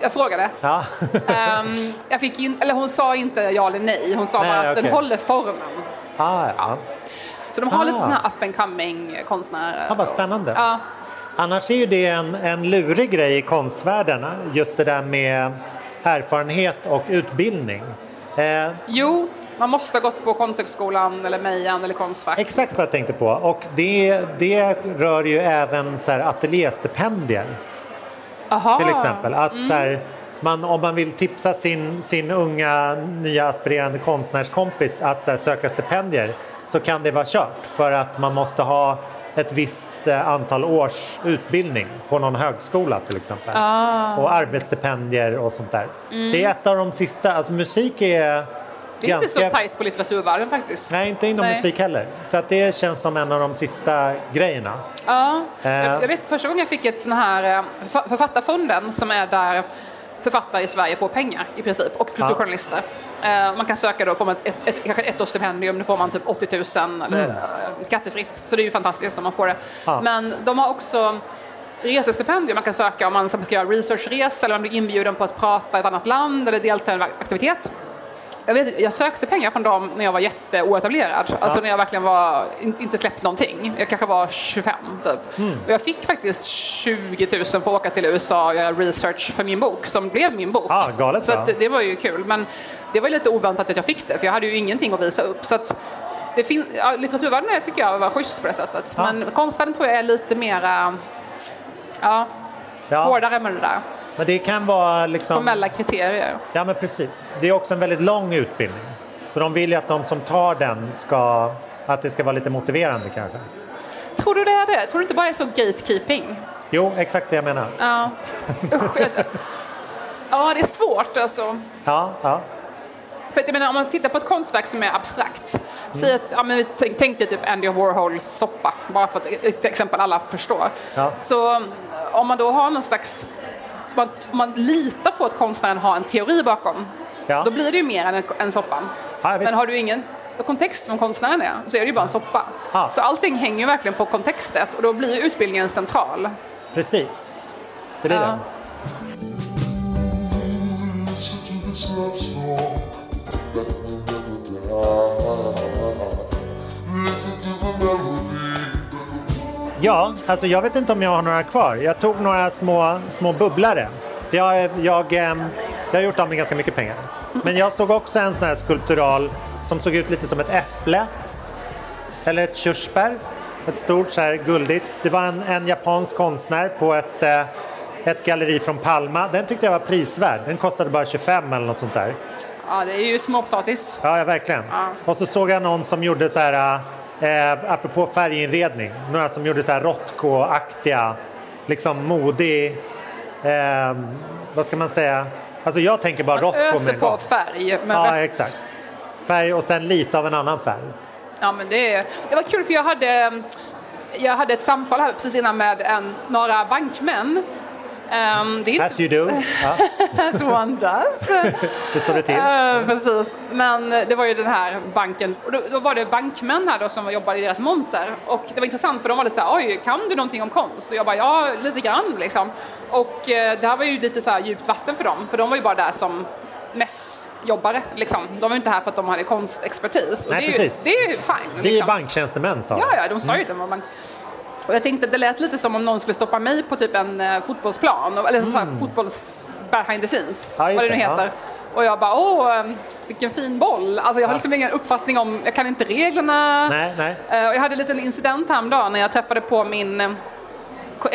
Jag frågade. Ja. Ehm, jag fick in, eller hon sa inte ja eller nej, hon sa Nej, bara att okej. den håller formen. ah, ja. Så de har Ah. lite sådana här up and coming konstnärer. Ah, vad spännande. Ja, Annars är ju det en, en lurig grej i konstvärlden, just det där med erfarenhet och utbildning. Eh, jo, man måste ha gått på Konsthögskolan eller Mejan eller Konstfack. exakt vad jag tänkte på. Och det, det rör ju även så här ateljéstipendier Aha. till exempel. Att Mm. så här, man, om man vill tipsa sin, sin unga nya aspirerande konstnärskompis att så här, söka stipendier så kan det vara kört för att man måste ha ett visst eh, antal års utbildning på någon högskola till exempel. Ah. Och arbetsstipendier och sånt där. Mm. Det är ett av de sista, alltså musik är Det är inte så tajt på litteraturvärlden faktiskt. Nej, inte inom Nej. musik heller. Så att det känns som en av de sista grejerna. Ja, Eh. jag, vet första gången jag fick ett sån här eh, för- Författarfonden som är där författare i Sverige får pengar i princip och kulturjournalister. Eh, Man kan söka då, får man ett, ett, kanske ett års stipendium, då får man typ 80 000 eller, eh, skattefritt. Så det är ju fantastiskt om man får det. Ja. Men de har också resestipendium man kan söka om man ska göra researchresa eller om man blir inbjuden på att prata i ett annat land eller delta i en aktivitet. Jag, vet, jag sökte pengar från dem när jag var jätteoetablerad. Alltså när jag verkligen var, in, inte släppt någonting. Jag kanske var 25 typ. Mm. Och jag fick faktiskt 20 000 för att åka till USA och göra research för min bok som blev min bok. Ah, galet så att, det var ju kul. Men det var lite oväntat att jag fick det för jag hade ju ingenting att visa upp. Så att det fin- ja, litteraturvärlden är, tycker jag var schysst på det sättet. Ja. Men konstvärlden tror jag är lite mera ja, Ja, hårdare med det där. Men det kan vara liksom... Formella kriterier. Ja, men precis. Det är också en väldigt lång utbildning. Så de vill ju att de som tar den ska... Att det ska vara lite motiverande kanske. Tror du det är det? Tror du inte bara det är så gatekeeping? Jo, exakt det jag menar. Ja. Usch, ja, det är svårt alltså. Ja, ja. För att, jag menar, om man tittar på ett konstverk som är abstrakt, säg att, ja, men, vi tänk, tänk dig typ Andy Warhols soppa, bara för att ett exempel alla förstår. Ja. Så mm, om man då har någon slags, man, om man litar på att konstnären har en teori bakom, Ja. då blir det ju mer än en, en soppan. Ja. Men har du ingen kontext om konstnären är, så är det ju bara en soppa. Ja. Så allting hänger ju verkligen på kontextet och då blir utbildningen central. Precis. Det är Ja. det. Listen to this love Ja, alltså jag vet inte om jag har några kvar. Jag tog några små, små bubblare. För jag, jag, ehm, jag har gjort av med ganska mycket pengar. Men jag såg också en sån här skulptural som såg ut lite som ett äpple. Eller ett körsbär. Ett stort så här guldigt. Det var en, en japansk konstnär på ett, eh, ett galleri från Palma. Den tyckte jag var prisvärd. Den kostade bara 25 eller något sånt där. Ja, det är ju småpotatis. Ja, ja verkligen. Ja. Och så såg jag någon som gjorde så här, eh, apropå färginredning, några som gjorde så här Rothko-aktiga, liksom modig, eh, vad ska man säga? Alltså jag tänker bara Rothko Öser med på färg. Men Ja, exakt. Färg och sen lite av en annan färg. Ja, men det, det var kul för jag hade, jag hade ett samtal här precis innan med en, några bankmän. Ehm, det är As you do. Ja, as one does. det står det till. Eh, precis, men det var ju den här banken, och då, då var det bankmän här då som jobbade i deras monter och det var intressant för de var lite så här, oj, kan du någonting om konst? Och jag bara, ja, lite grann liksom. Och eh, det här var ju lite så här djupt vatten för dem, för de var ju bara där som mässjobbare liksom. De var inte här för att de hade konstexpertis. Och Nej, det, är ju, precis. det är ju fine. Vi är liksom. banktjänstemän sa Ja, de. ja, de sa ju det. Var. Och jag tänkte att det lät lite som om någon skulle stoppa mig på typ en eh, fotbollsplan, eller så här, fotbolls behind the scenes, Mm. Ja, vad det nu det, ja. heter. Och jag bara, åh, eh, vilken fin boll. Alltså jag har Ja. liksom ingen uppfattning om, jag kan inte reglerna. Nej, nej. Eh, och jag hade en liten incident häromdagen när jag träffade på min, eh,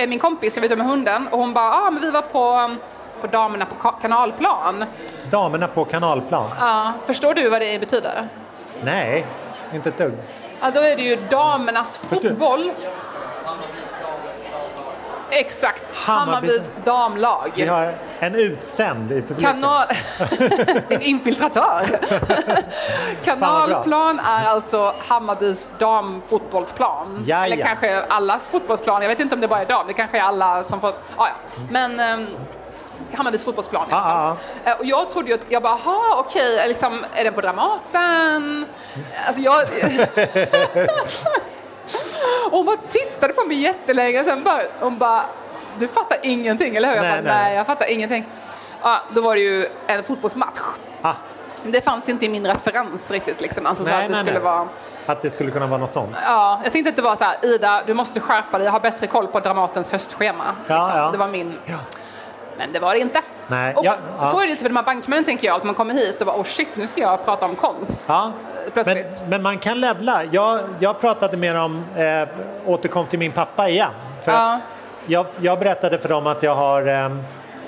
min kompis, jag vet med hunden, och hon bara, ah, men vi var på, på damerna på ka- kanalplan. Damerna på kanalplan. Ja, förstår du vad det betyder? Nej, inte ett dugg. Ja, då är det ju damernas Förstår. fotboll. Exakt, Hammarbys- Hammarbys damlag. Vi har en utsänd i publiken. Kanal... en infiltratör. Kanalplan är alltså Hammarbys damfotbollsplan. Ja, Eller kanske allas fotbollsplan. Jag vet inte om det bara är dam. Det kanske är alla som får... Ah, ja. Men ehm, Hammarbys fotbollsplan i alla fall. Ja, Eh, Och jag trodde ju att, jag bara, aha, okej, liksom, är den på Dramaten? Alltså jag... och hon bara tittade på mig jättelänge, sen bara, hon bara, du fattar ingenting, eller hur? Jag Nej, bara, nej. nej, jag fattar ingenting. Ja, då var det ju en fotbollsmatch. Ah, Det fanns inte i min referens riktigt, liksom. alltså, så Nej, att det nej, skulle nej. vara... att det skulle kunna vara något sånt. Ja, jag tänkte att det var så här, Ida, du måste skärpa dig, jag har bättre koll på Dramatens höstschema. Ja, liksom. ja. Det var min... Ja. Men det var det inte. Nej, Och ja, ja. så är det lite för de här bankmännen tänker jag, att man kommer hit och bara oh shit, nu ska jag prata om konst. Ja, Eh, men, men man kan levla. Jag, jag pratade mer om, eh, återkom till min pappa igen. För Ja. att jag, jag berättade för dem att jag har, eh,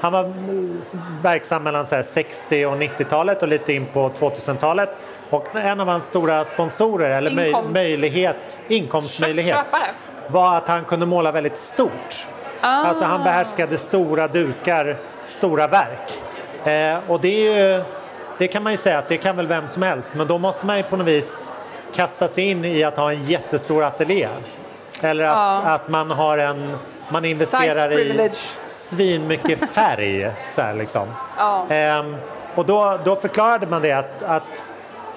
han var mm, verksam mellan så här 60 och 90-talet och lite in på 2000-talet. Och en av hans stora sponsorer, eller Inkomst. möjlighet, inkomstmöjlighet, Köpare. var att han kunde måla väldigt stort. Ah. Alltså han behärskade stora dukar, stora verk. Eh, och det ju, det kan man ju säga att det kan väl vem som helst, men då måste man ju på något vis kasta sig in i att ha en jättestor ateljé. Eller att, att man har en, man investerar i svinmycket färg. så här liksom. Ja. Ehm, och då, då förklarade man det att, att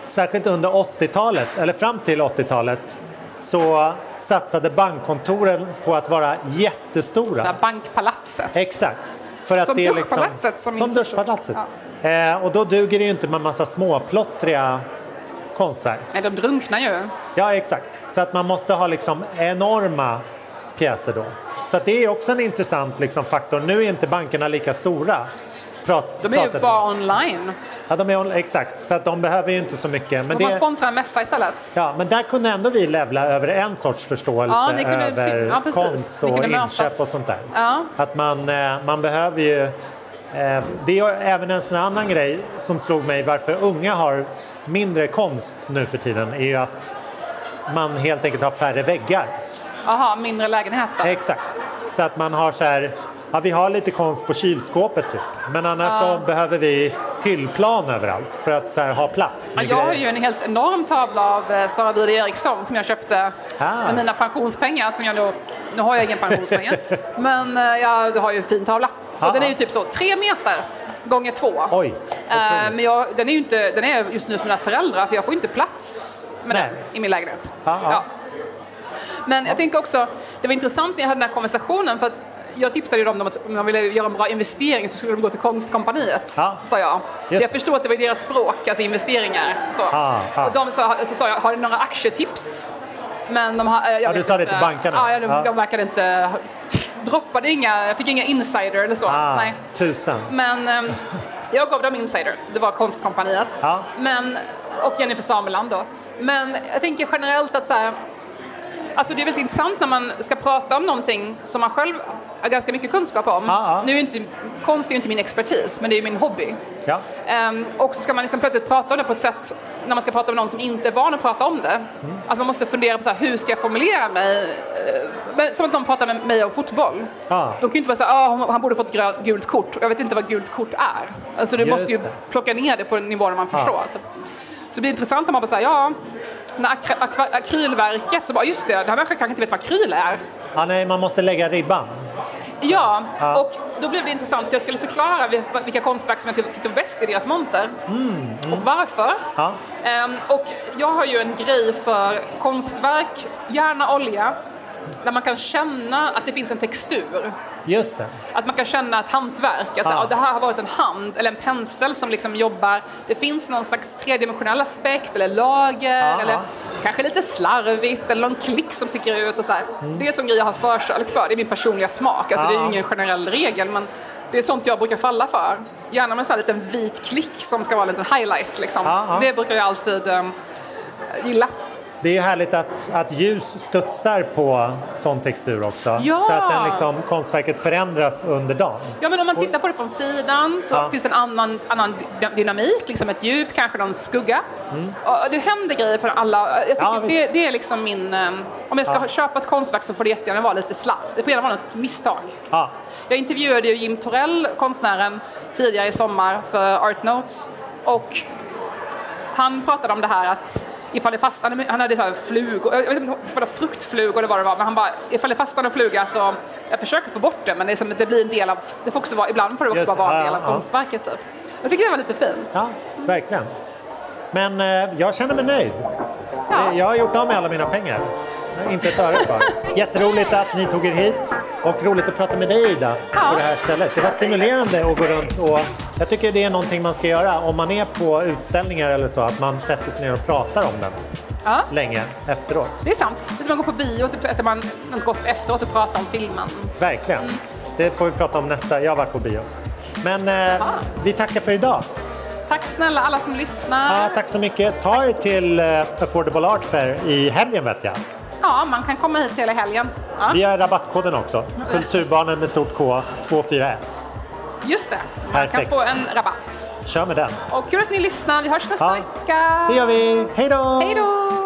särskilt under 80-talet, eller fram till 80-talet, så satsade bankkontoren på att vara jättestora. bankpalatset. Exakt. För att Som det är liksom, som som Duschpalatset. Eh, och då duger det ju inte med massa småplottriga konstverk. Nej, de drunknar ju. Ja, exakt. Så att man måste ha liksom enorma pjäser då. Så att det är också en intressant liksom, faktor. Nu är inte bankerna lika stora. Prat, De är ju bara online. Ja, de är on- exakt. Så att de behöver ju inte så mycket. Men, De det, sponsrat en mässa istället. ja, men där kunde ändå vi levla över en sorts förståelse Ja, kunde- över ja, konst och inköp mötas. och sånt där. Ja. Att man, eh, man behöver ju... eh, Det är även en sån annan grej som slog mig varför unga har mindre konst nu för tiden är ju att man helt enkelt har färre väggar. Jaha, mindre lägenheter. Exakt. Så att man har så här, ja vi har lite konst på kylskåpet typ. Men annars så behöver vi hyllplan överallt för att här, ha plats. Ja, jag har grejer. ju en helt enorm tavla av eh, Sara Wide Eriksson som jag köpte Ah. med mina pensionspengar. Som jag då, nu har jag inga pensionspengar, men eh, jag har ju en fin tavla. Ah. Och den är ju typ så tre meter gånger två. Oj, otroligt. men jag, den är ju inte, den är just nu som mina föräldrar för jag får inte plats med Nej. den i min lägenhet. Ja, ja. Men jag tänker också, det var intressant när jag hade den här konversationen för att jag tipsade ju dem om att om man ville göra en bra investering så skulle de gå till Konstkompaniet, Ja. sa jag. Just. Jag förstår att det var deras språk, alltså investeringar. Så. Ah, ah. Och de sa, så sa jag, har du några aktietips? Men de har, eh, jag Ja, du sa det till bankerna? Ja, de, Ja. de verkade inte... Droppade inga, jag fick inga insider eller så. Ah, Nej. tusen. Men ehm, jag gav dem insider, det var Konstkompaniet. Ja. Men, och Jennifer Sameland då. Men jag tänker generellt att så här, Alltså det är väldigt intressant när man ska prata om någonting som man själv har ganska mycket kunskap om. Ja, ja. Nu är inte, konst är ju inte min expertis, men det är min hobby. Ja. Ehm, och så ska man liksom plötsligt prata om det på ett sätt, när man ska prata med någon som inte är van att prata om det, Mm. att man måste fundera på så här, hur ska jag formulera mig? Eh, men som att de pratar med mig om fotboll. Ja. De kan ju inte bara säga ah, han borde fått gult kort. Jag vet inte vad gult kort är. Alltså du Just måste ju det. plocka ner det på en nivå där man förstår. Typ. Så det blir intressant om man bara säger ja, när akva- akrylverket, så bara just det, den här människan kanske inte vet vad akryl är. Ja, nej, man måste lägga ribban. Ja, Ja. och då blev det intressant. Jag skulle förklara vil- vilka konstverk som jag tyckte var bäst i deras monter. Och varför. Ja. Ehm, och jag har ju en grej för konstverk, gärna olja, där man kan känna att det finns en textur. Just det. Att man kan känna ett hantverk, att Ja. ja. det här har varit en hand eller en pensel som liksom jobbar. Det finns någon slags tredimensionell aspekt eller lager Ja. eller kanske lite slarvigt eller någon klick som sticker ut och så här. Det är som grejer jag har förkärlek för, det är min personliga smak. Alltså det är ju ingen generell regel men det är sånt jag brukar falla för. Gärna med en liten vit klick som ska vara en liten highlight liksom. Ja, ja. Det brukar jag alltid um, gilla. Det är ju härligt att, att ljus studsar på sån textur också. Ja. Så att den liksom, konstverket förändras under dagen. Ja, men om man tittar på det från sidan så Ja. finns det en annan, annan dy- dynamik, liksom ett djup, kanske någon skugga. Och det händer grejer för alla. Jag tycker Mm. Ja, det, det är liksom min... eh, Om jag ska Ja. köpa ett konstverk så får det jättegärna vara lite slarv. Det får gärna vara något misstag. Ja. Jag intervjuade ju Jim Torell, konstnären, tidigare i sommar för Art Notes. Och han pratade om det här att ifall det fastnar, han hade så här flugor, jag vet inte om det var fruktflugor eller vad det var, men han bara, ifall det fastnar en fluga så, jag försöker få bort det, men det, är som, det blir en del av, det får också vara, ibland får det också Just bara vara en del av ja. konstverket typ. Jag tycker det var lite fint. ja, verkligen. Men eh, jag känner mig nöjd. Ja. Jag har gjort av med alla mina pengar. Inte ett öre kvar. Jätteroligt att ni tog er hit och roligt att prata med dig Ida Ja. på det här stället. Det var stimulerande att gå runt och jag tycker det är någonting man ska göra om man är på utställningar eller så, att man sätter sig ner och pratar om den Ja, länge efteråt. det är sant. Det är som att gå på bio, typ äter man något gott efteråt och pratar om filmen. Verkligen. Det får vi prata om nästa. Jag har varit på bio. Men eh, vi tackar för idag. Tack snälla alla som lyssnar. Ja, tack så mycket. Ta er till eh, Affordable Art Fair i helgen vet jag. Ja, man kan komma hit hela helgen. Ja, Vi har rabattkoden också. Kulturbarnen med stort K 241. just det. Man Perfekt. kan få en rabatt. Kör med den. Och kul att ni lyssnar. Vi hörs nästa Ja, vecka. Det gör vi. Hej då! Hej då!